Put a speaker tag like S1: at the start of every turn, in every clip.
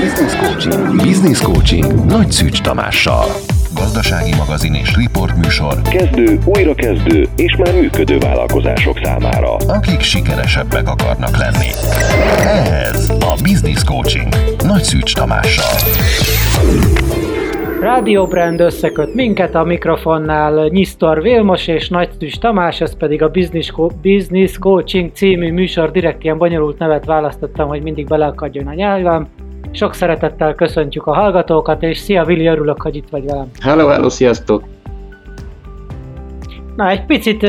S1: Business Coaching. Business Coaching Nagy Szűcs Tamással. Gazdasági magazin és műsor.
S2: Kezdő, újrakezdő és már működő vállalkozások számára.
S1: Akik sikeresebbek akarnak lenni. Ez a Business Coaching Nagy Szűcs Tamással.
S3: Rádió Brand összeköt minket a mikrofonnál Nyisztor Vilmos és Nagy Szűcs Tamás, ez pedig a Business, Co- Business Coaching című műsor, direkt ilyen bonyolult nevet választottam, hogy mindig beleakadjon a nyelvem. Sok szeretettel köszöntjük a hallgatókat, és szia Vili, örülök, hogy itt vagy velem.
S4: Hello, hello, sziasztok!
S3: Na, egy picit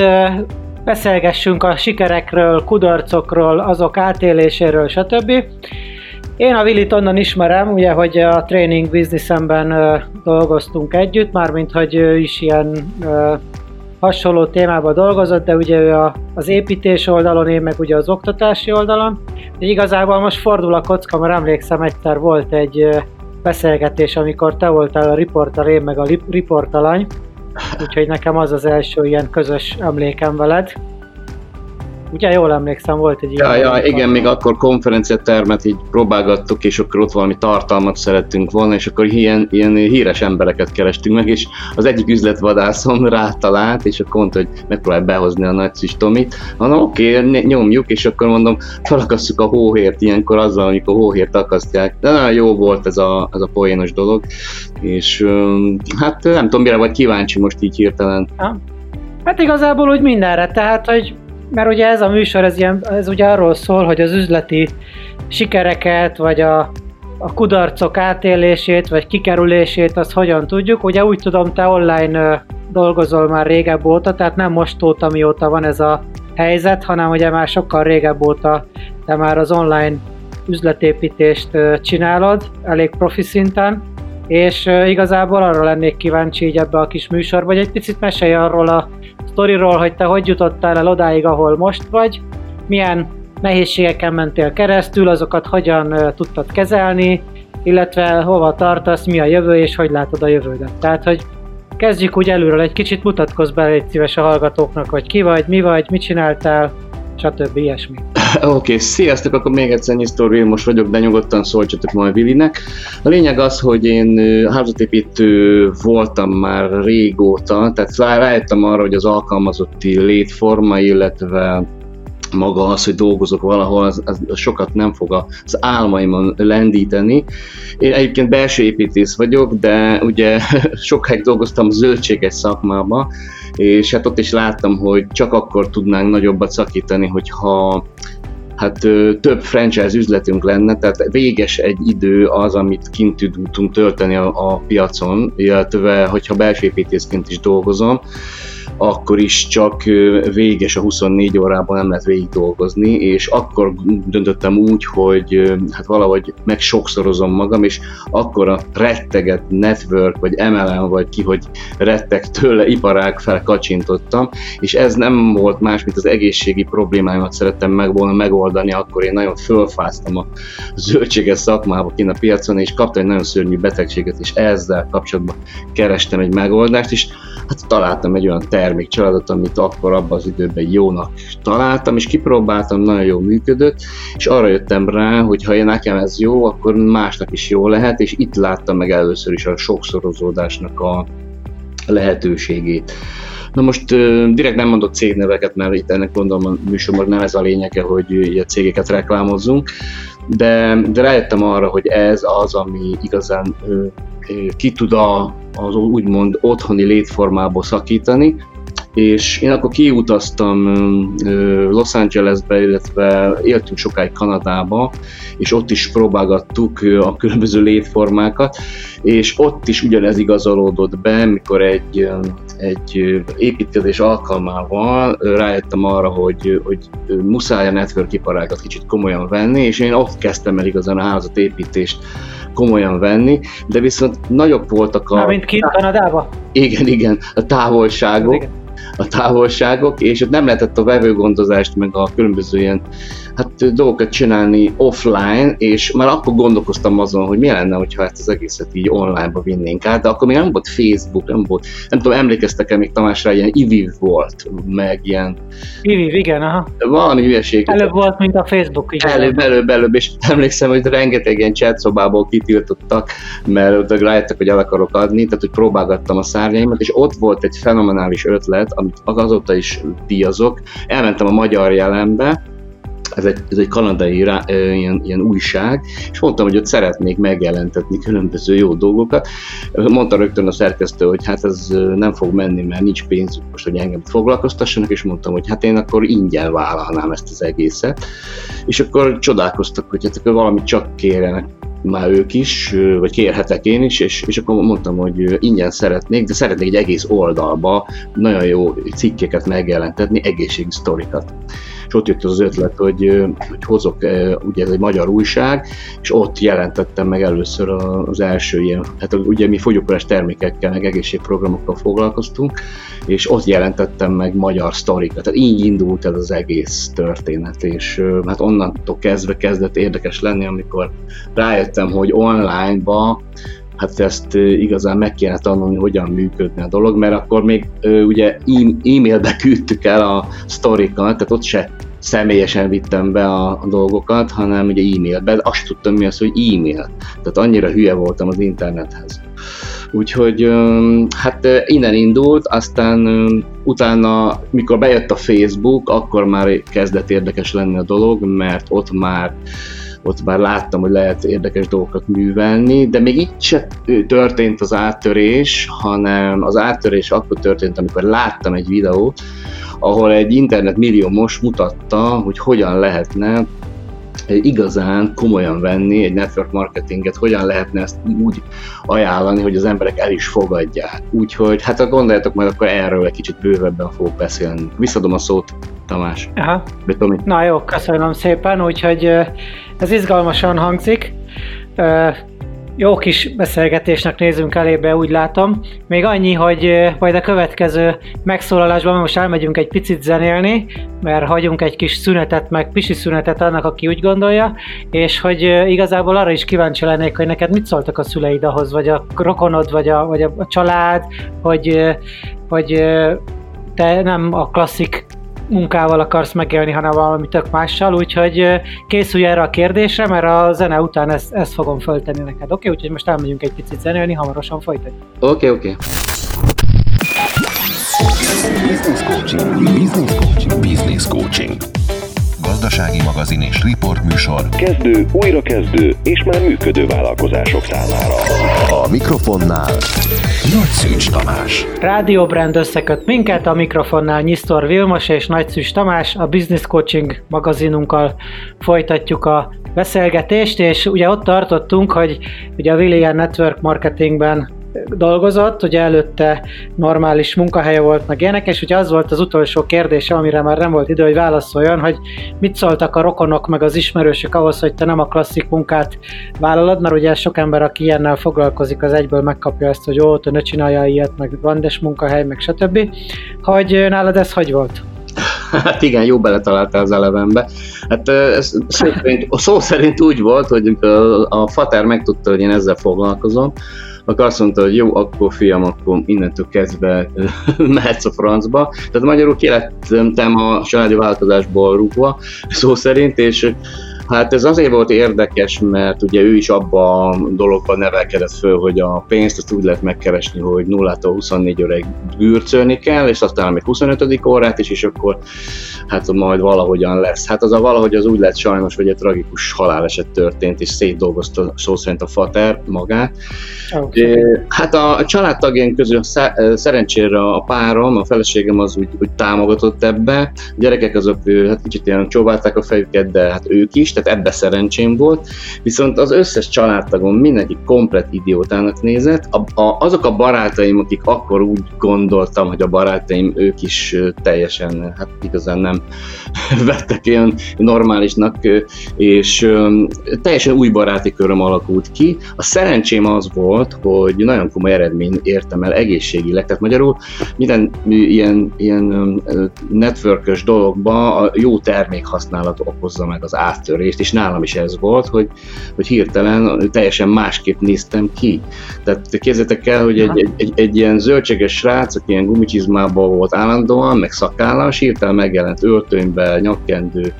S3: beszélgessünk a sikerekről, kudarcokról, azok átéléséről, stb. Én a Willit onnan ismerem, ugye, hogy a training businessemben uh, dolgoztunk együtt, mármint hogy ő is ilyen hasonló témában dolgozott, de ugye ő a, az építés oldalon, én meg ugye az oktatási oldalon. De igazából most fordul a kocka, mert emlékszem egyszer volt egy beszélgetés, amikor te voltál a riporter, én meg a riportalany, úgyhogy nekem az az első ilyen közös emlékem veled. Ugye jól emlékszem, volt egy
S4: ilyen... Ja, igen, még akkor konferenciatermet így próbálgattuk, és akkor ott valami tartalmat szerettünk volna, és akkor ilyen, ilyen híres embereket kerestünk meg, és az egyik üzletvadászom rátalált, és akkor mondta, hogy megpróbálj behozni a nagy Tomit. Mondom, oké, okay, nyomjuk, és akkor mondom, felakasszuk a hóhért ilyenkor azzal, amikor a hóhért akasztják. De nagyon jó volt ez a, ez a poénos dolog, és hát nem tudom, mire vagy kíváncsi most így hirtelen. Ha?
S3: Hát igazából úgy mindenre, tehát, hogy mert ugye ez a műsor, ez, ilyen, ez ugye arról szól, hogy az üzleti sikereket, vagy a, a kudarcok átélését, vagy kikerülését, azt hogyan tudjuk. Ugye úgy tudom, te online dolgozol már régebb óta, tehát nem most óta, mióta van ez a helyzet, hanem ugye már sokkal régebb óta te már az online üzletépítést csinálod, elég profi szinten, és igazából arra lennék kíváncsi így ebbe a kis műsorba, vagy egy picit mesélj arról a sztoriról, hogy te hogy jutottál el odáig, ahol most vagy, milyen nehézségeken mentél keresztül, azokat hogyan tudtad kezelni, illetve hova tartasz, mi a jövő, és hogy látod a jövődet. Tehát, hogy kezdjük úgy előről, egy kicsit mutatkozz be egy szíves a hallgatóknak, hogy ki vagy, mi vagy, mit csináltál, stb. ilyesmi.
S4: Oké, okay, sziasztok, akkor még egyszer Nyisztor most vagyok, de nyugodtan szóltsatok majd Vilinek. A lényeg az, hogy én házatépítő voltam már régóta, tehát rájöttem arra, hogy az alkalmazotti létforma, illetve maga az, hogy dolgozok valahol, az, az sokat nem fog az álmaimon lendíteni. Én egyébként belső építész vagyok, de ugye sokáig dolgoztam zöldséges szakmába, és hát ott is láttam, hogy csak akkor tudnánk nagyobbat szakítani, hogyha hát több franchise üzletünk lenne, tehát véges egy idő az, amit kint tudunk tölteni a, a piacon, illetve hogyha belső építészként is dolgozom, akkor is csak véges a 24 órában nem lehet végig dolgozni, és akkor döntöttem úgy, hogy hát valahogy meg sokszorozom magam, és akkor a retteget network, vagy MLM, vagy ki, hogy retteg tőle iparág fel kacsintottam, és ez nem volt más, mint az egészségi problémáimat szerettem meg volna megoldani, akkor én nagyon fölfáztam a zöldséges szakmába kint a piacon, és kaptam egy nagyon szörnyű betegséget, és ezzel kapcsolatban kerestem egy megoldást, és hát találtam egy olyan termékcsaládot, amit akkor abban az időben jónak találtam, és kipróbáltam, nagyon jól működött, és arra jöttem rá, hogy ha nekem ez jó, akkor másnak is jó lehet, és itt láttam meg először is a sokszorozódásnak a lehetőségét. Na most direkt nem mondok cégneveket, mert itt ennek gondolom a műsorban nem ez a lényege, hogy a cégeket reklámozzunk, de, de rájöttem arra, hogy ez az, ami igazán ki tud a, az úgymond otthoni létformából szakítani, és én akkor kiutaztam Los Angelesbe, illetve éltünk sokáig Kanadába, és ott is próbálgattuk a különböző létformákat, és ott is ugyanez igazolódott be, mikor egy, egy építkezés alkalmával rájöttem arra, hogy, hogy muszáj a network iparágat kicsit komolyan venni, és én ott kezdtem el igazán a házatépítést komolyan venni, de viszont nagyobb voltak a...
S3: mint kint Kanadába?
S4: Igen, igen, a távolságok. Igen a távolságok, és ott nem lehetett a vevőgondozást, meg a különböző ilyen hát, dolgokat csinálni offline, és már akkor gondolkoztam azon, hogy mi lenne, hogyha ezt az egészet így online-ba vinnénk át, de akkor még nem volt Facebook, nem volt, nem tudom, emlékeztek-e még Tamásra, ilyen IVIV volt, meg ilyen...
S3: IVIV, igen, aha.
S4: Valami hülyeség.
S3: Előbb volt, mint a Facebook is.
S4: Előbb, előbb, előbb, és emlékszem, hogy rengeteg ilyen chatszobából kitiltottak, mert rájöttek, hogy el akarok adni, tehát hogy próbálgattam a szárnyaimat, és ott volt egy fenomenális ötlet, amit azóta is díjazok. Elmentem a magyar jelenbe, ez egy, ez egy kanadai rá, ilyen, ilyen újság, és mondtam, hogy ott szeretnék megjelentetni különböző jó dolgokat. Mondta rögtön a szerkesztő, hogy hát ez nem fog menni, mert nincs pénzük most, hogy engem foglalkoztassanak, és mondtam, hogy hát én akkor ingyen vállalnám ezt az egészet. És akkor csodálkoztak, hogy hát akkor valamit csak kérenek már ők is, vagy kérhetek én is, és, és akkor mondtam, hogy ingyen szeretnék, de szeretnék egy egész oldalba nagyon jó cikkeket megjelentetni, egészségi sztorikat és ott jött az ötlet, hogy, hogy hozok, ugye ez egy magyar újság, és ott jelentettem meg először az első ilyen, hát ugye mi fogyókúrás termékekkel, meg egészségprogramokkal foglalkoztunk, és ott jelentettem meg magyar sztorikat. Tehát így indult ez az egész történet, és hát onnantól kezdve kezdett érdekes lenni, amikor rájöttem, hogy online-ba hát ezt igazán meg kéne tanulni, hogyan működne a dolog, mert akkor még ugye e-mailbe küldtük el a sztorikat, tehát ott se személyesen vittem be a, dolgokat, hanem ugye e-mailbe, azt tudtam mi az, hogy e-mail. Tehát annyira hülye voltam az internethez. Úgyhogy hát innen indult, aztán utána, mikor bejött a Facebook, akkor már kezdett érdekes lenni a dolog, mert ott már ott már láttam, hogy lehet érdekes dolgokat művelni, de még itt se történt az áttörés, hanem az áttörés akkor történt, amikor láttam egy videót, ahol egy internet milliómos mutatta, hogy hogyan lehetne igazán komolyan venni egy network marketinget, hogyan lehetne ezt úgy ajánlani, hogy az emberek el is fogadják. Úgyhogy hát gondoljatok majd akkor erről egy kicsit bővebben fogok beszélni. Visszadom a szót, Tamás.
S3: Aha. Na jó, köszönöm szépen, úgyhogy ez izgalmasan hangzik jó kis beszélgetésnek nézünk elébe, úgy látom. Még annyi, hogy majd a következő megszólalásban most elmegyünk egy picit zenélni, mert hagyunk egy kis szünetet, meg pisi szünetet annak, aki úgy gondolja, és hogy igazából arra is kíváncsi lennék, hogy neked mit szóltak a szüleid ahhoz, vagy a rokonod, vagy a, vagy a család, hogy, hogy te nem a klasszik munkával akarsz megélni, hanem valami tök mással, úgyhogy készülj erre a kérdésre, mert a zene után ezt, ezt fogom föltenni neked, oké? Okay? Úgyhogy most elmegyünk egy picit zenélni, hamarosan folytatjuk.
S4: Oké, okay, oké. Okay.
S1: Business coaching. Business coaching. Business coaching gazdasági magazin és műsor.
S2: Kezdő, újrakezdő és már működő vállalkozások számára.
S1: A mikrofonnál Nagy Szűcs Tamás.
S3: Rádió Brand összeköt minket, a mikrofonnál Nyisztor Vilmos és Nagy Szűcs Tamás, a Business Coaching magazinunkkal folytatjuk a beszélgetést, és ugye ott tartottunk, hogy ugye a William Network Marketingben dolgozott, ugye előtte normális munkahelye volt, meg ilyenek, és ugye az volt az utolsó kérdése, amire már nem volt idő, hogy válaszoljon, hogy mit szóltak a rokonok, meg az ismerősök ahhoz, hogy te nem a klasszik munkát vállalod, mert ugye sok ember, aki ilyennel foglalkozik, az egyből megkapja ezt, hogy ó, te ne csinálja ilyet, meg rendes munkahely, meg stb. Hogy nálad ez hogy volt?
S4: Hát igen, jó beletaláltál az elevenbe. Hát ez szó szerint, szó szerint úgy volt, hogy a fater megtudta, hogy én ezzel foglalkozom, akkor azt mondta, hogy jó, akkor fiam, akkor innentől kezdve mehetsz a francba. Tehát magyarul kilettem a családi változásból rúgva, szó szerint, és Hát ez azért volt érdekes, mert ugye ő is abba a dologban nevelkedett föl, hogy a pénzt azt úgy lehet megkeresni, hogy 0-tól 24 óráig gürcölni kell, és aztán még 25. órát is, és akkor hát majd valahogyan lesz. Hát az a valahogy az úgy lett sajnos, hogy egy tragikus haláleset történt, és szétdolgozta szó szerint a fater magát. Okay. Hát a családtagjaink közül szerencsére a párom, a feleségem az úgy, úgy támogatott ebbe. A gyerekek azok hát kicsit ilyen csóválták a fejüket, de hát ők is, tehát ebbe szerencsém volt, viszont az összes családtagom mindenki komplet idiótának nézett. A, a, azok a barátaim, akik akkor úgy gondoltam, hogy a barátaim ők is teljesen, hát igazán nem vettek ilyen normálisnak, és teljesen új baráti köröm alakult ki. A szerencsém az volt, hogy nagyon komoly eredmény értem el egészségileg, tehát magyarul minden ilyen, ilyen networkös dologba a jó termékhasználat okozza meg az áttörést, és nálam is ez volt, hogy, hogy hirtelen teljesen másképp néztem ki. Tehát képzeljétek el, hogy egy, egy, egy, egy ilyen zöldséges srác, aki ilyen gumicsizmában volt állandóan, meg szakállas, hirtelen megjelent öltönybe, nyakkendő,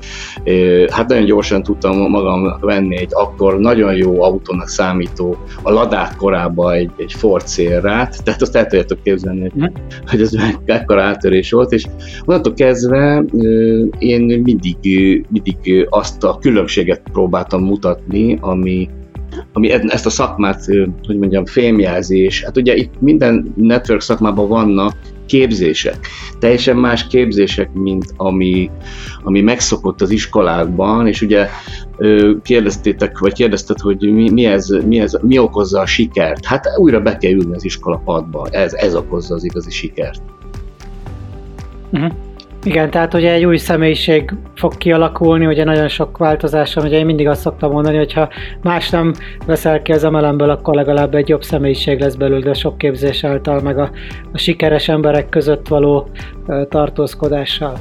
S4: hát nagyon gyorsan tudtam magam venni egy akkor nagyon jó autónak számító, a ladák korában egy, egy Ford Sierra-t, tehát azt el tudjátok képzelni, hogy, mhm. hogy ez ekkora áttörés volt, és onnantól kezdve én mindig, mindig azt a különbséget próbáltam mutatni, ami, ami ezt a szakmát, hogy mondjam, fémjelzés. Hát ugye itt minden network szakmában vannak képzések. Teljesen más képzések, mint ami, ami megszokott az iskolákban, és ugye kérdeztétek, vagy kérdezted, hogy mi, mi, ez, mi, ez, mi okozza a sikert. Hát újra be kell ülni az iskola padba, ez, ez okozza az igazi sikert.
S3: Uh-huh. Igen, tehát ugye egy új személyiség fog kialakulni, ugye nagyon sok változás van, ugye én mindig azt szoktam mondani, hogy ha más nem veszel ki az emelemből, akkor legalább egy jobb személyiség lesz belőle sok képzés által, meg a, a sikeres emberek között való uh, tartózkodással.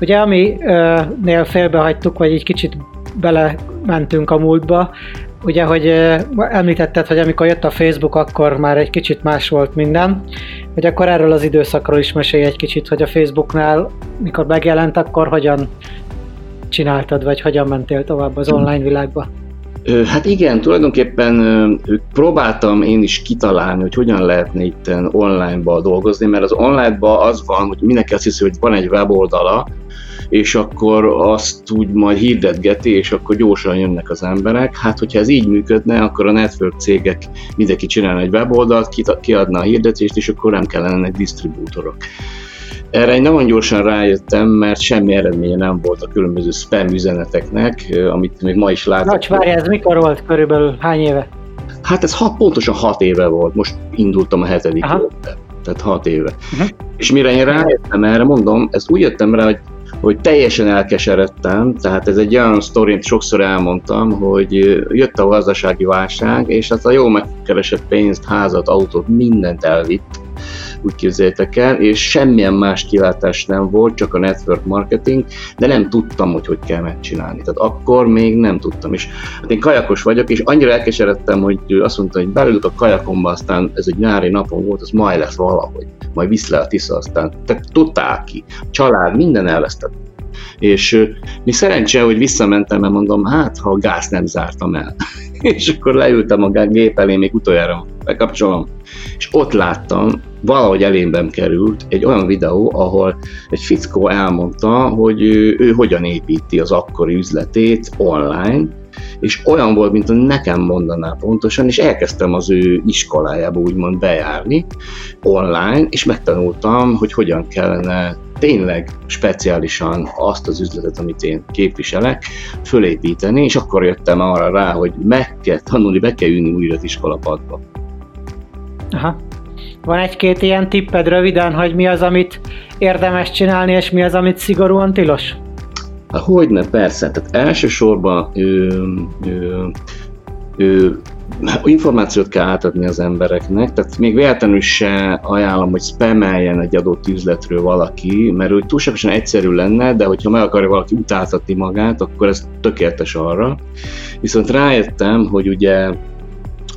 S3: Ugye aminél félbehagytuk, vagy egy kicsit belementünk a múltba, ugye, hogy említetted, hogy amikor jött a Facebook, akkor már egy kicsit más volt minden, hogy akkor erről az időszakról is mesélj egy kicsit, hogy a Facebooknál, mikor megjelent, akkor hogyan csináltad, vagy hogyan mentél tovább az online világba?
S4: Hát igen, tulajdonképpen próbáltam én is kitalálni, hogy hogyan lehetne itt online-ba dolgozni, mert az online-ba az van, hogy mindenki azt hiszi, hogy van egy weboldala, és akkor azt úgy majd hirdetgeti, és akkor gyorsan jönnek az emberek. Hát, hogyha ez így működne, akkor a network cégek mindenki csinálna egy weboldalt, kiadna a hirdetést, és akkor nem kellene disztribútorok. Erre egy nagyon gyorsan rájöttem, mert semmi eredménye nem volt a különböző spam üzeneteknek, amit még ma is látok.
S3: Nagy várj, ez mikor volt körülbelül? Hány éve?
S4: Hát ez hat, pontosan hat éve volt, most indultam a hetedik évben, tehát hat éve. Uh-huh. És mire én rájöttem erre, mondom, ezt úgy jöttem rá, hogy hogy teljesen elkeseredtem, tehát ez egy olyan sztorint sokszor elmondtam, hogy jött a gazdasági válság, és hát a jó megkeresett pénzt, házat, autót, mindent elvitt, úgy képzeljétek el, és semmilyen más kilátás nem volt, csak a network marketing, de nem tudtam, hogy hogy kell megcsinálni. Tehát akkor még nem tudtam, és hát én kajakos vagyok, és annyira elkeseredtem, hogy azt mondta, hogy belülök a kajakomba, aztán ez egy nyári napon volt, az majd lesz valahogy, majd visz le a Tisza, aztán tehát totál ki, család, minden elvesztett. És mi szerencse, hogy visszamentem, mert mondom, hát ha a gáz nem zártam el. és akkor leültem a gép elé, még utoljára bekapcsolom, és ott láttam, valahogy elémben került egy olyan videó, ahol egy fickó elmondta, hogy ő, ő hogyan építi az akkori üzletét online, és olyan volt, mint nekem mondaná pontosan, és elkezdtem az ő iskolájába úgymond bejárni online, és megtanultam, hogy hogyan kellene tényleg speciálisan azt az üzletet, amit én képviselek, fölépíteni, és akkor jöttem arra rá, hogy meg kell tanulni, be kell ülni újra az iskolapadba.
S3: Aha. Van egy-két ilyen tipped röviden, hogy mi az, amit érdemes csinálni, és mi az, amit szigorúan tilos?
S4: Hogyne, persze. Tehát elsősorban ő, ő, ő, információt kell átadni az embereknek, tehát még véletlenül se ajánlom, hogy spameljen egy adott üzletről valaki, mert úgy túlságosan egyszerű lenne, de hogyha meg akarja valaki utáltatni magát, akkor ez tökéletes arra. Viszont rájöttem, hogy ugye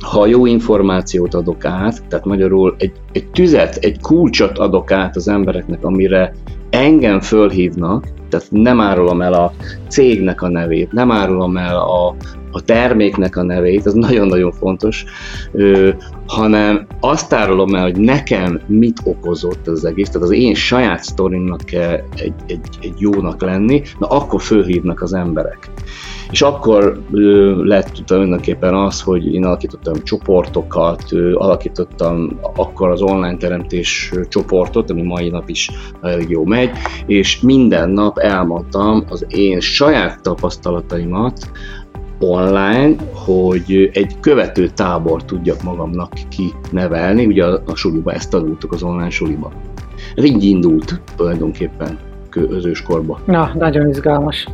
S4: ha jó információt adok át, tehát magyarul egy, egy tüzet, egy kulcsot adok át az embereknek, amire engem fölhívnak, tehát nem árulom el a cégnek a nevét, nem árulom el a, a terméknek a nevét, ez nagyon-nagyon fontos, ö, hanem azt árulom el, hogy nekem mit okozott az egész, tehát az én saját sztorimnak kell egy, egy, egy jónak lenni, na akkor fölhívnak az emberek. És akkor ö, lett tulajdonképpen az, hogy én alakítottam csoportokat, ö, alakítottam akkor az online teremtés csoportot, ami mai nap is elég jó megy, és minden nap elmondtam az én saját tapasztalataimat, online, hogy egy követő tábor tudjak magamnak kinevelni, ugye a, a suliba ezt tanultuk az online suliba. Ez így indult tulajdonképpen. az őskorba.
S3: Na, nagyon izgalmas.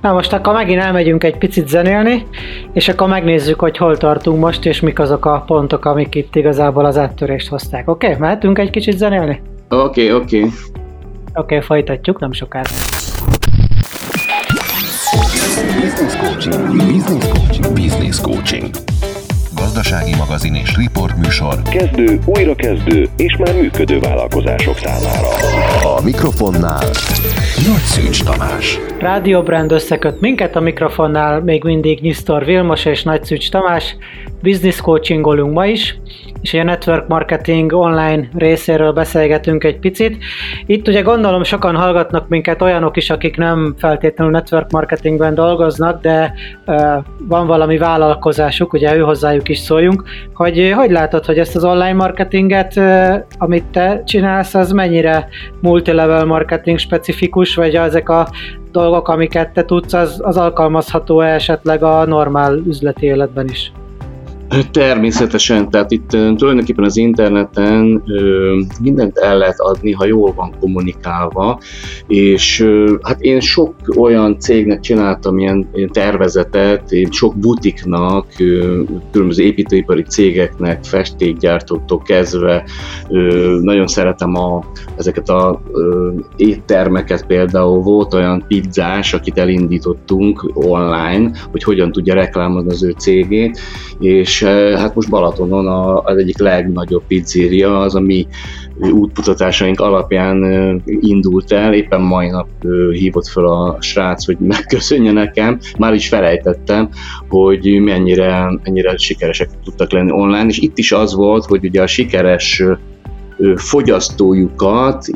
S3: Na most akkor megint elmegyünk egy picit zenélni, és akkor megnézzük, hogy hol tartunk most, és mik azok a pontok, amik itt igazából az áttörést hozták. Oké, okay? mehetünk egy kicsit zenélni?
S4: Oké, okay, oké. Okay.
S3: Oké, okay, folytatjuk, nem sokára.
S1: Business Coaching. Business Coaching. Business Coaching. Gazdasági magazin és riport műsor.
S2: Kezdő, újrakezdő és már működő vállalkozások számára.
S1: A mikrofonnál Nagy Szűcs Tamás.
S3: Rádió Brand összeköt minket a mikrofonnál még mindig Nyisztor Vilmos és Nagy Szűcs Tamás. Business coachingolunk ma is, és a network marketing online részéről beszélgetünk egy picit. Itt ugye gondolom sokan hallgatnak minket olyanok is, akik nem feltétlenül network marketingben dolgoznak, de uh, van valami vállalkozásuk, ugye ő hozzájuk is szóljunk, hogy hogy látod, hogy ezt az online marketinget, uh, amit te csinálsz, az mennyire multilevel marketing specifikus, vagy ezek a dolgok, amiket te tudsz, az, az alkalmazható esetleg a normál üzleti életben is?
S4: Természetesen, tehát itt tulajdonképpen az interneten mindent el lehet adni, ha jól van kommunikálva, és hát én sok olyan cégnek csináltam ilyen, tervezetet, én sok butiknak, különböző építőipari cégeknek, festékgyártóktól kezdve, nagyon szeretem a, ezeket a éttermeket például, volt olyan pizzás, akit elindítottunk online, hogy hogyan tudja reklámozni az ő cégét, és és hát most Balatonon az egyik legnagyobb pizzeria, az a mi alapján indult el, éppen mai nap hívott fel a srác, hogy megköszönje nekem, már is felejtettem, hogy mennyire, mennyire sikeresek tudtak lenni online, és itt is az volt, hogy ugye a sikeres fogyasztójukat,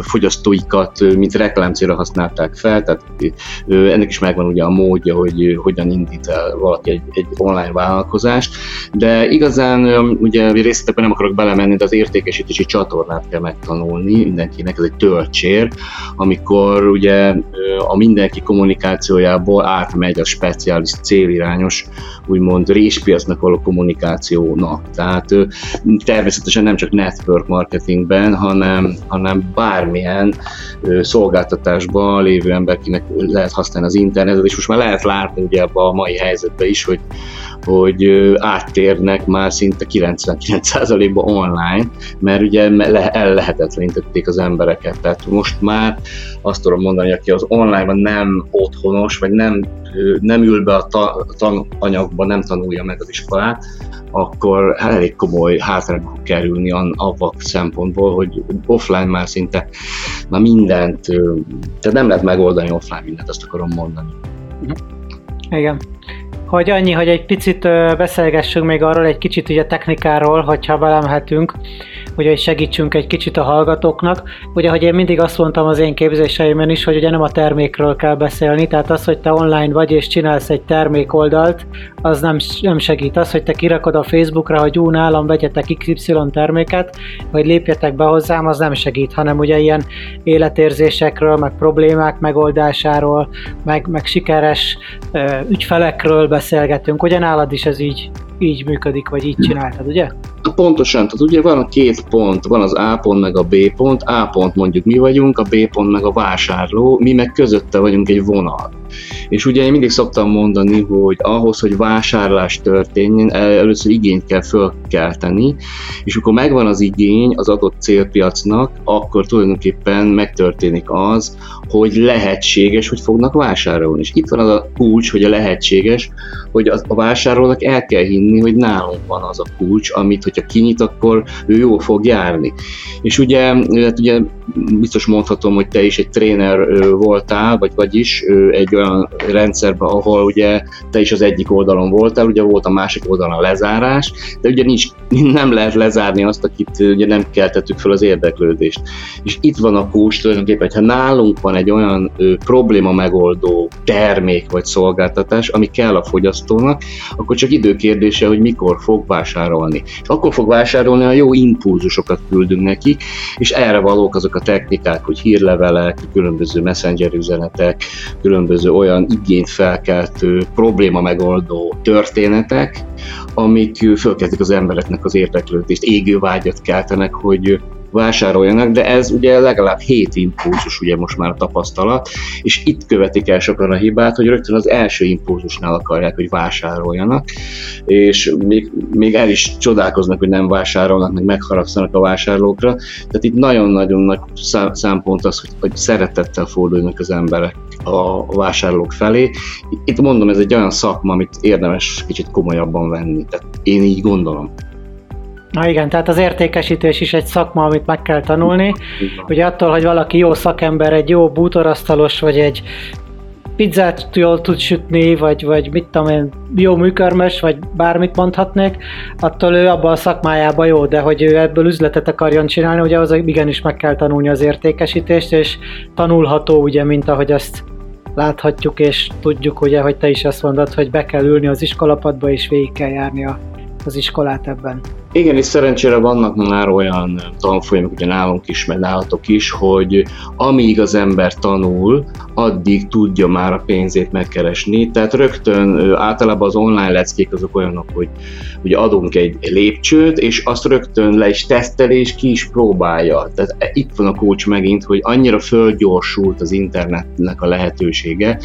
S4: fogyasztóikat, mint reklámcélra használták fel, tehát ennek is megvan ugye a módja, hogy hogyan indít el valaki egy, egy online vállalkozást, de igazán ugye részletekben nem akarok belemenni, de az értékesítési csatornát kell megtanulni mindenkinek, ez egy töltsér, amikor ugye a mindenki kommunikációjából átmegy a speciális célirányos, úgymond réspiacnak való kommunikációnak. Tehát természetesen nem csak network marketingben, hanem, hanem bármilyen szolgáltatásban lévő emberkinek lehet használni az internetet, és most már lehet látni ugye ebbe a mai helyzetben is, hogy, hogy áttérnek már szinte 99%-ban online, mert ugye el lehetetlenítették az embereket. Tehát most már azt tudom mondani, hogy aki az online-ban nem otthonos, vagy nem, nem ül be a tananyagba, nem tanulja meg az iskolát, akkor elég komoly hátrányba fog kerülni avval szempontból, hogy offline már szinte már mindent, tehát nem lehet megoldani offline mindent, azt akarom mondani.
S3: Igen. Hogy annyi, hogy egy picit beszélgessünk még arról, egy kicsit ugye technikáról, hogyha belemhetünk, hogy, hogy segítsünk egy kicsit a hallgatóknak. Ugye, hogy én mindig azt mondtam az én képzéseimben is, hogy ugye nem a termékről kell beszélni, tehát az, hogy te online vagy és csinálsz egy termékoldalt, az nem, nem segít. Az, hogy te kirakod a Facebookra, hogy ú, nálam vegyetek XY terméket, vagy lépjetek be hozzám, az nem segít, hanem ugye ilyen életérzésekről, meg problémák megoldásáról, meg, meg sikeres ügyfelekről beszélgetünk. Ugye nálad is ez így, így működik, vagy így csináltad, ugye?
S4: Pontosan, tehát ugye van a két pont, van az A pont meg a B pont, A pont mondjuk mi vagyunk, a B pont meg a vásárló, mi meg közötte vagyunk egy vonal. És ugye én mindig szoktam mondani, hogy ahhoz, hogy vásárlás történjen, először igényt kell fölkelteni, és akkor megvan az igény az adott célpiacnak, akkor tulajdonképpen megtörténik az, hogy lehetséges, hogy fognak vásárolni. És itt van az a kulcs, hogy a lehetséges, hogy a vásárolónak el kell hinni, hogy nálunk van az a kulcs, amit, hogyha kinyit, akkor ő jól fog járni. És ugye, hát ugye biztos mondhatom, hogy te is egy tréner voltál, vagy vagyis egy olyan rendszerben, ahol ugye te is az egyik oldalon voltál, ugye volt a másik oldalon a lezárás, de ugye nincs, nem lehet lezárni azt, akit ugye nem keltettük fel az érdeklődést. És itt van a kulcs tulajdonképpen, ha nálunk van egy olyan ö, probléma megoldó termék vagy szolgáltatás, ami kell a fogyasztónak, akkor csak időkérdése, hogy mikor fog vásárolni. És akkor fog vásárolni, a jó impulzusokat küldünk neki, és erre valók azok a technikák, hogy hírlevelek, különböző messenger üzenetek, különböző olyan igényt felkeltő, probléma megoldó történetek, amik fölkezdik az embereknek az érdeklődést, égő vágyat keltenek, hogy vásároljanak, de ez ugye legalább 7 impulzus ugye most már tapasztalat, és itt követik el sokan a hibát, hogy rögtön az első impulzusnál akarják, hogy vásároljanak, és még, még el is csodálkoznak, hogy nem vásárolnak, meg megharagszanak a vásárlókra. Tehát itt nagyon-nagyon nagy számpont az, hogy, hogy szeretettel fordulnak az emberek a vásárlók felé. Itt mondom, ez egy olyan szakma, amit érdemes kicsit komolyabban venni. Tehát én így gondolom.
S3: Na igen, tehát az értékesítés is egy szakma, amit meg kell tanulni. Ugye attól, hogy valaki jó szakember, egy jó bútorasztalos, vagy egy pizzát jól tud sütni, vagy, vagy mit tudom én, jó műkörmös, vagy bármit mondhatnék, attól ő abban a szakmájában jó, de hogy ő ebből üzletet akarjon csinálni, ugye az igenis meg kell tanulni az értékesítést, és tanulható, ugye, mint ahogy azt láthatjuk, és tudjuk, ugye, hogy te is azt mondod, hogy be kell ülni az iskolapadba, és végig kell járni a, az iskolát ebben.
S4: Igen, és szerencsére vannak már olyan tanfolyamok, ugye nálunk is, meg nálatok is, hogy amíg az ember tanul, addig tudja már a pénzét megkeresni. Tehát rögtön általában az online leckék azok olyanok, hogy ugye adunk egy lépcsőt, és azt rögtön le is teszteli, és ki is próbálja. Tehát itt van a coach megint, hogy annyira fölgyorsult az internetnek a lehetősége,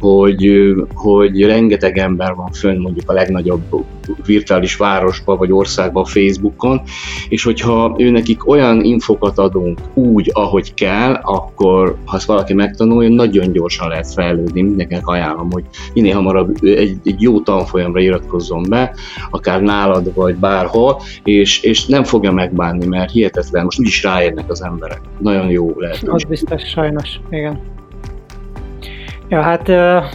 S4: hogy, hogy rengeteg ember van fönn mondjuk a legnagyobb virtuális városba vagy országba Facebookon, és hogyha ő nekik olyan infokat adunk úgy, ahogy kell, akkor ha ezt valaki megtanulja, nagyon gyorsan lehet fejlődni. Mindenkinek ajánlom, hogy minél hamarabb egy, egy jó tanfolyamra iratkozzon be, akár nálad vagy bárhol, és, és nem fogja megbánni, mert hihetetlen, most úgyis ráérnek az emberek. Nagyon jó lehet.
S3: Az biztos, sajnos, igen. Ja, hát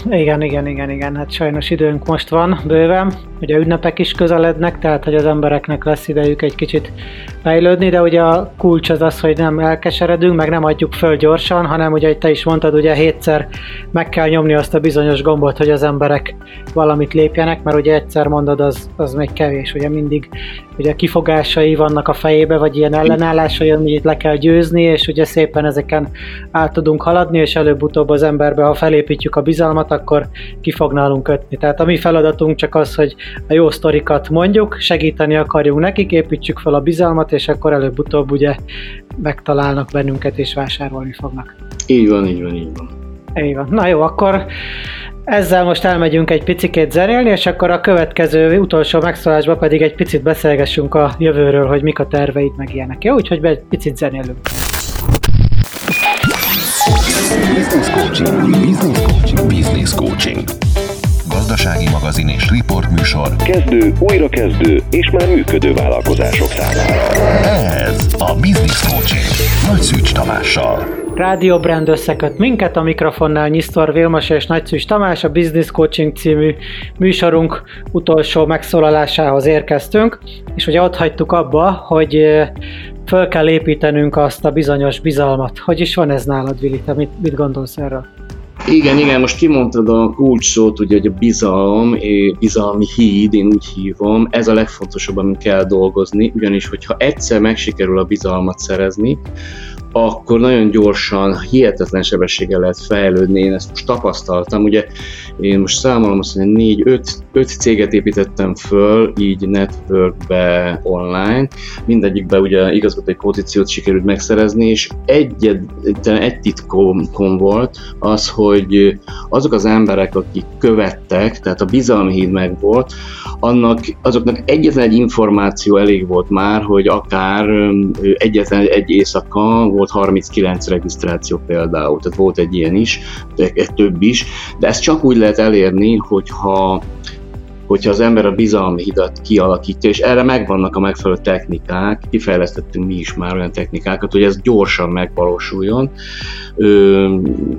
S3: igen, igen, igen, igen, hát sajnos időnk most van bőven, ugye ünnepek is közelednek, tehát hogy az embereknek lesz idejük egy kicsit fejlődni, de ugye a kulcs az az, hogy nem elkeseredünk, meg nem adjuk föl gyorsan, hanem ugye, te is mondtad, ugye hétszer meg kell nyomni azt a bizonyos gombot, hogy az emberek valamit lépjenek, mert ugye egyszer mondod, az, az még kevés, ugye mindig ugye kifogásai vannak a fejébe, vagy ilyen ellenállásai, amit le kell győzni, és ugye szépen ezeken át tudunk haladni, és előbb-utóbb az emberbe, ha felépítjük a bizalmat, akkor ki fog nálunk kötni. Tehát a mi feladatunk csak az, hogy a jó sztorikat mondjuk, segíteni akarjunk nekik, építsük fel a bizalmat, és akkor előbb-utóbb ugye megtalálnak bennünket és vásárolni fognak.
S4: Így van, így van, így van.
S3: Így van. Na jó, akkor ezzel most elmegyünk egy picikét zenélni, és akkor a következő utolsó megszólásban pedig egy picit beszélgessünk a jövőről, hogy mik a terveid, meg ilyenek. Jó, úgyhogy egy picit zenélünk.
S1: Business coaching, business coaching, business coaching. Gazdasági magazin és riportműsor.
S2: Kezdő, újrakezdő és már működő vállalkozások számára.
S1: Ez a Business Coaching. Nagy Szűcs Tamással.
S3: Rádió Brand összeköt minket, a mikrofonnál Nyisztor Vilmos és Nagyszűs Tamás, a Business Coaching című műsorunk utolsó megszólalásához érkeztünk, és ugye ott hagytuk abba, hogy föl kell építenünk azt a bizonyos bizalmat. Hogy is van ez nálad, Vili? Te mit, mit gondolsz erről?
S4: Igen, igen, most kimondtad a kulcs szót, ugye, hogy a bizalom, bizalmi híd, én úgy hívom, ez a legfontosabb, amit kell dolgozni, ugyanis, hogyha egyszer megsikerül a bizalmat szerezni, akkor nagyon gyorsan, hihetetlen sebességgel lehet fejlődni, én ezt most tapasztaltam, ugye én most számolom azt, hogy négy, öt, öt céget építettem föl, így networkbe online, mindegyikbe ugye igazgatói pozíciót sikerült megszerezni, és egy, egy titkom volt az, hogy azok az emberek, akik követtek, tehát a bizalmi híd meg volt, annak, azoknak egyetlen egy információ elég volt már, hogy akár egyetlen egy éjszaka volt 39 regisztráció például, tehát volt egy ilyen is, egy több is, de ezt csak úgy lehet elérni, hogyha hogyha az ember a bizalmi hidat kialakítja, és erre megvannak a megfelelő technikák, kifejlesztettünk mi is már olyan technikákat, hogy ez gyorsan megvalósuljon. Ö,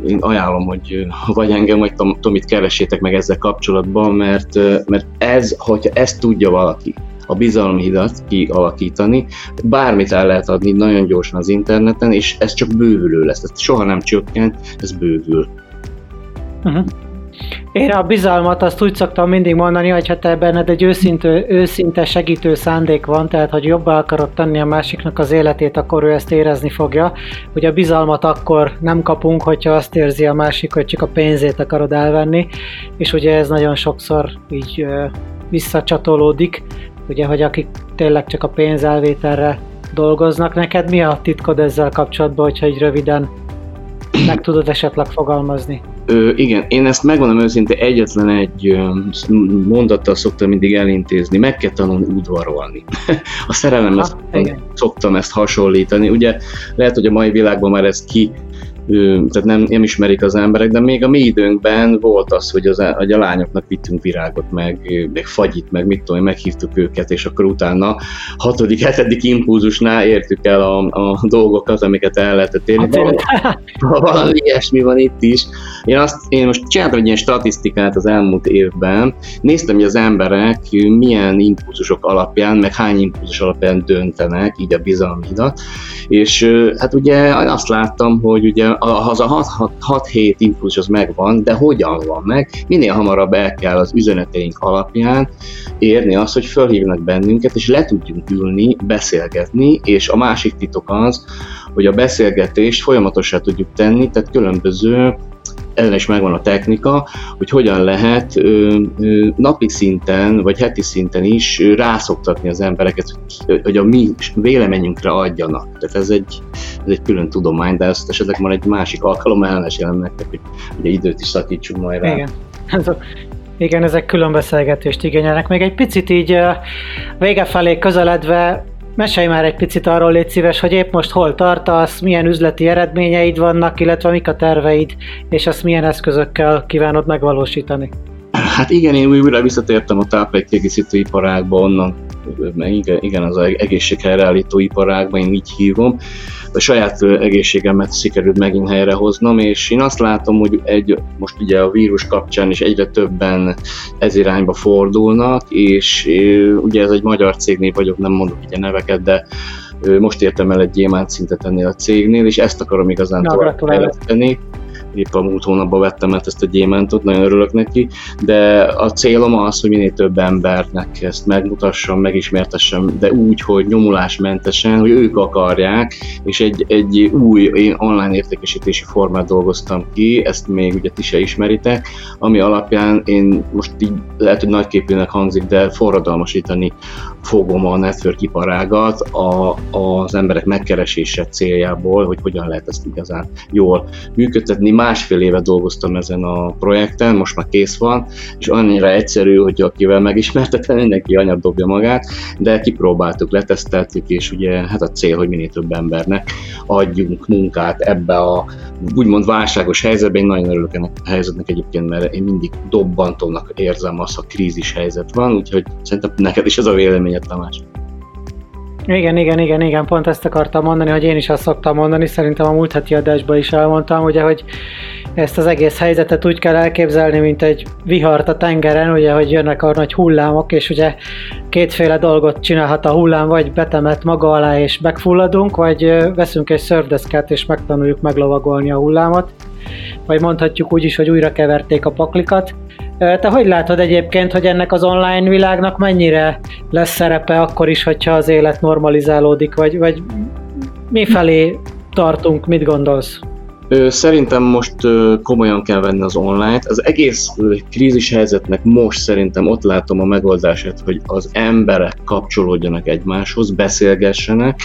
S4: én ajánlom, hogy vagy engem, vagy Tomit keresétek meg ezzel kapcsolatban, mert, mert ez, hogyha ezt tudja valaki, a bizalmi hidat kialakítani. Bármit el lehet adni nagyon gyorsan az interneten, és ez csak bővülő lesz. Ez soha nem csökken, ez bővül.
S3: Uh-huh. Én a bizalmat azt úgy szoktam mindig mondani, hogy ha te benned egy őszinte, őszinte segítő szándék van, tehát hogy jobbá akarod tenni a másiknak az életét, akkor ő ezt érezni fogja. Ugye a bizalmat akkor nem kapunk, hogyha azt érzi a másik, hogy csak a pénzét akarod elvenni, és ugye ez nagyon sokszor így visszacsatolódik, ugye, hogy akik tényleg csak a pénzelvételre dolgoznak. Neked mi a titkod ezzel kapcsolatban, hogyha egy röviden meg tudod esetleg fogalmazni?
S4: Ö, igen, én ezt megmondom őszintén, egyetlen egy mondattal szoktam mindig elintézni, meg kell tanulni udvarolni. a szerelemhez szoktam ezt hasonlítani. Ugye lehet, hogy a mai világban már ez ki tehát nem, nem ismerik az emberek, de még a mi időnkben volt az, hogy, az, hogy a lányoknak vittünk virágot, meg, meg fagyit, meg mit tudom, meghívtuk őket, és akkor utána hatodik, hetedik impulzusnál értük el a, a dolgokat, amiket el lehetett érni. Hát, valami ilyesmi van itt is. Én, azt, én most csináltam egy ilyen statisztikát az elmúlt évben, néztem, hogy az emberek milyen impulzusok alapján, meg hány impulzus alapján döntenek, így a bizalmidat, és hát ugye azt láttam, hogy ugye az a 6-7 impulzus az megvan, de hogyan van meg? Minél hamarabb el kell az üzeneteink alapján érni azt, hogy fölhívnak bennünket, és le tudjunk ülni, beszélgetni, és a másik titok az, hogy a beszélgetést folyamatosan tudjuk tenni, tehát különböző ellen is megvan a technika, hogy hogyan lehet napi szinten, vagy heti szinten is rászoktatni az embereket, hogy a mi véleményünkre adjanak. Tehát ez egy, ez egy külön tudomány, de ezt esetleg már egy másik alkalom elmesélem nektek, hogy ugye időt is szakítsunk majd rá.
S3: Igen. Igen, ezek külön beszélgetést igényelnek. Még egy picit így vége felé közeledve Mesélj már egy picit arról, légy szíves, hogy épp most hol tartasz, milyen üzleti eredményeid vannak, illetve mik a terveid, és azt milyen eszközökkel kívánod megvalósítani.
S4: Hát igen, én újra visszatértem a táplálékkiegészítő iparágba, onnan, igen, igen, az egészséghelyreállító iparágba, én így hívom. A saját egészségemet sikerült megint helyrehoznom, és én azt látom, hogy egy, most ugye a vírus kapcsán is egyre többen ez irányba fordulnak, és ugye ez egy magyar cégnél vagyok, nem mondok ugye neveket, de most értem el egy gyémánt szintet ennél a cégnél, és ezt akarom igazán tovább fejleszteni épp a múlt hónapban vettem át ezt a gyémántot, nagyon örülök neki, de a célom az, hogy minél több embernek ezt megmutassam, megismertessem, de úgy, hogy nyomulásmentesen, hogy ők akarják, és egy, egy új én online értékesítési formát dolgoztam ki, ezt még ugye ti se ismeritek, ami alapján én most így lehet, hogy nagyképűnek hangzik, de forradalmasítani fogom a network iparágat a, az emberek megkeresése céljából, hogy hogyan lehet ezt igazán jól működtetni. Másfél éve dolgoztam ezen a projekten, most már kész van, és annyira egyszerű, hogy akivel megismertetem, mindenki anyag dobja magát, de kipróbáltuk, leteszteltük, és ugye hát a cél, hogy minél több embernek adjunk munkát ebbe a úgymond válságos helyzetben. Én nagyon örülök ennek a helyzetnek egyébként, mert én mindig dobbantónak érzem azt, ha krízis helyzet van, úgyhogy szerintem neked is ez a vélemény véleményed, Tamás?
S3: Igen, igen, igen, igen, pont ezt akartam mondani, hogy én is azt szoktam mondani, szerintem a múlt heti adásban is elmondtam, ugye, hogy ezt az egész helyzetet úgy kell elképzelni, mint egy vihart a tengeren, ugye, hogy jönnek a nagy hullámok, és ugye kétféle dolgot csinálhat a hullám, vagy betemet maga alá és megfulladunk, vagy veszünk egy szörfdeszkát és megtanuljuk meglovagolni a hullámot, vagy mondhatjuk úgy is, hogy újra keverték a paklikat, te hogy látod egyébként, hogy ennek az online világnak mennyire lesz szerepe akkor is, hogyha az élet normalizálódik, vagy, vagy mi felé tartunk, mit gondolsz?
S4: Szerintem most komolyan kell venni az online-t. Az egész krízis helyzetnek most szerintem ott látom a megoldását, hogy az emberek kapcsolódjanak egymáshoz, beszélgessenek,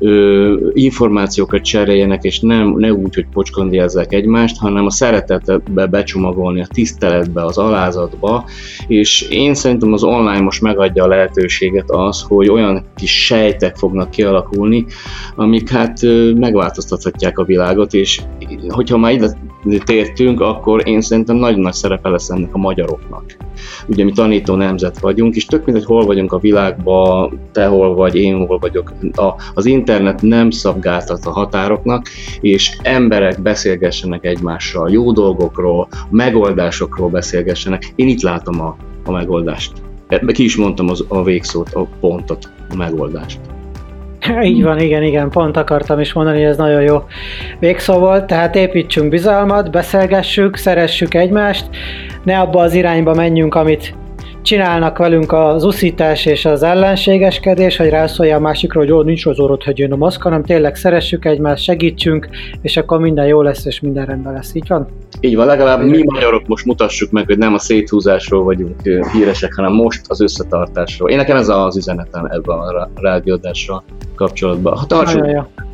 S4: ö, információkat cseréljenek, és nem, ne úgy, hogy pocskondiázzák egymást, hanem a szeretetbe becsomagolni, a tiszteletbe, az alázatba, és én szerintem az online most megadja a lehetőséget az, hogy olyan kis sejtek fognak kialakulni, amik hát megváltoztathatják a világot, és hogyha már ide tértünk, akkor én szerintem nagyon nagy szerepe lesz ennek a magyaroknak. Ugye mi tanító nemzet vagyunk, és tök mindegy, hol vagyunk a világban, te hol vagy, én hol vagyok. A, az internet nem szabgáltat a határoknak, és emberek beszélgessenek egymással, jó dolgokról, megoldásokról beszélgessenek. Én itt látom a, a megoldást. Ki is mondtam az, a végszót, a pontot, a megoldást.
S3: Így van, igen, igen, pont akartam is mondani, hogy ez nagyon jó végszó volt, tehát építsünk bizalmat, beszélgessük, szeressük egymást, ne abba az irányba menjünk, amit csinálnak velünk az uszítás és az ellenségeskedés, hogy rászólja a másikra, hogy ó, nincs az orrod, hogy jön a maszk, hanem tényleg szeressük egymást, segítsünk, és akkor minden jó lesz, és minden rendben lesz. Így van?
S4: Így van, legalább mi magyarok most mutassuk meg, hogy nem a széthúzásról vagyunk híresek, hanem most az összetartásról. Én nekem ez az üzenetem ebben a rádiódásra kapcsolatban. Ha tartsuk,
S3: Nagyon jó.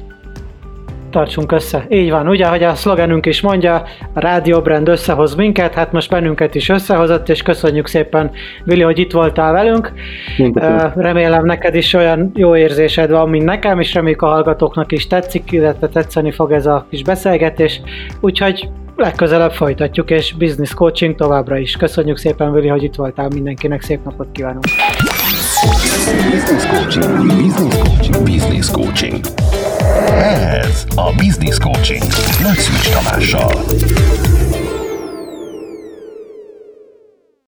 S3: Tartsunk össze. Így van, ugye, hogy a szlogenünk is mondja, a Rádió Brand összehoz minket, hát most bennünket is összehozott, és köszönjük szépen, Vili, hogy itt voltál velünk.
S4: Mindkettőnk.
S3: Ö, Remélem neked is olyan jó érzésed van, mint nekem, és reméljük a hallgatóknak is tetszik, illetve tetszeni fog ez a kis beszélgetés. Úgyhogy legközelebb folytatjuk, és business coaching továbbra is. Köszönjük szépen, Vili, hogy itt voltál, mindenkinek szép napot kívánunk.
S1: Business coaching, business coaching, business coaching. Ez a Business Coaching Nagy Szűcs Tamással.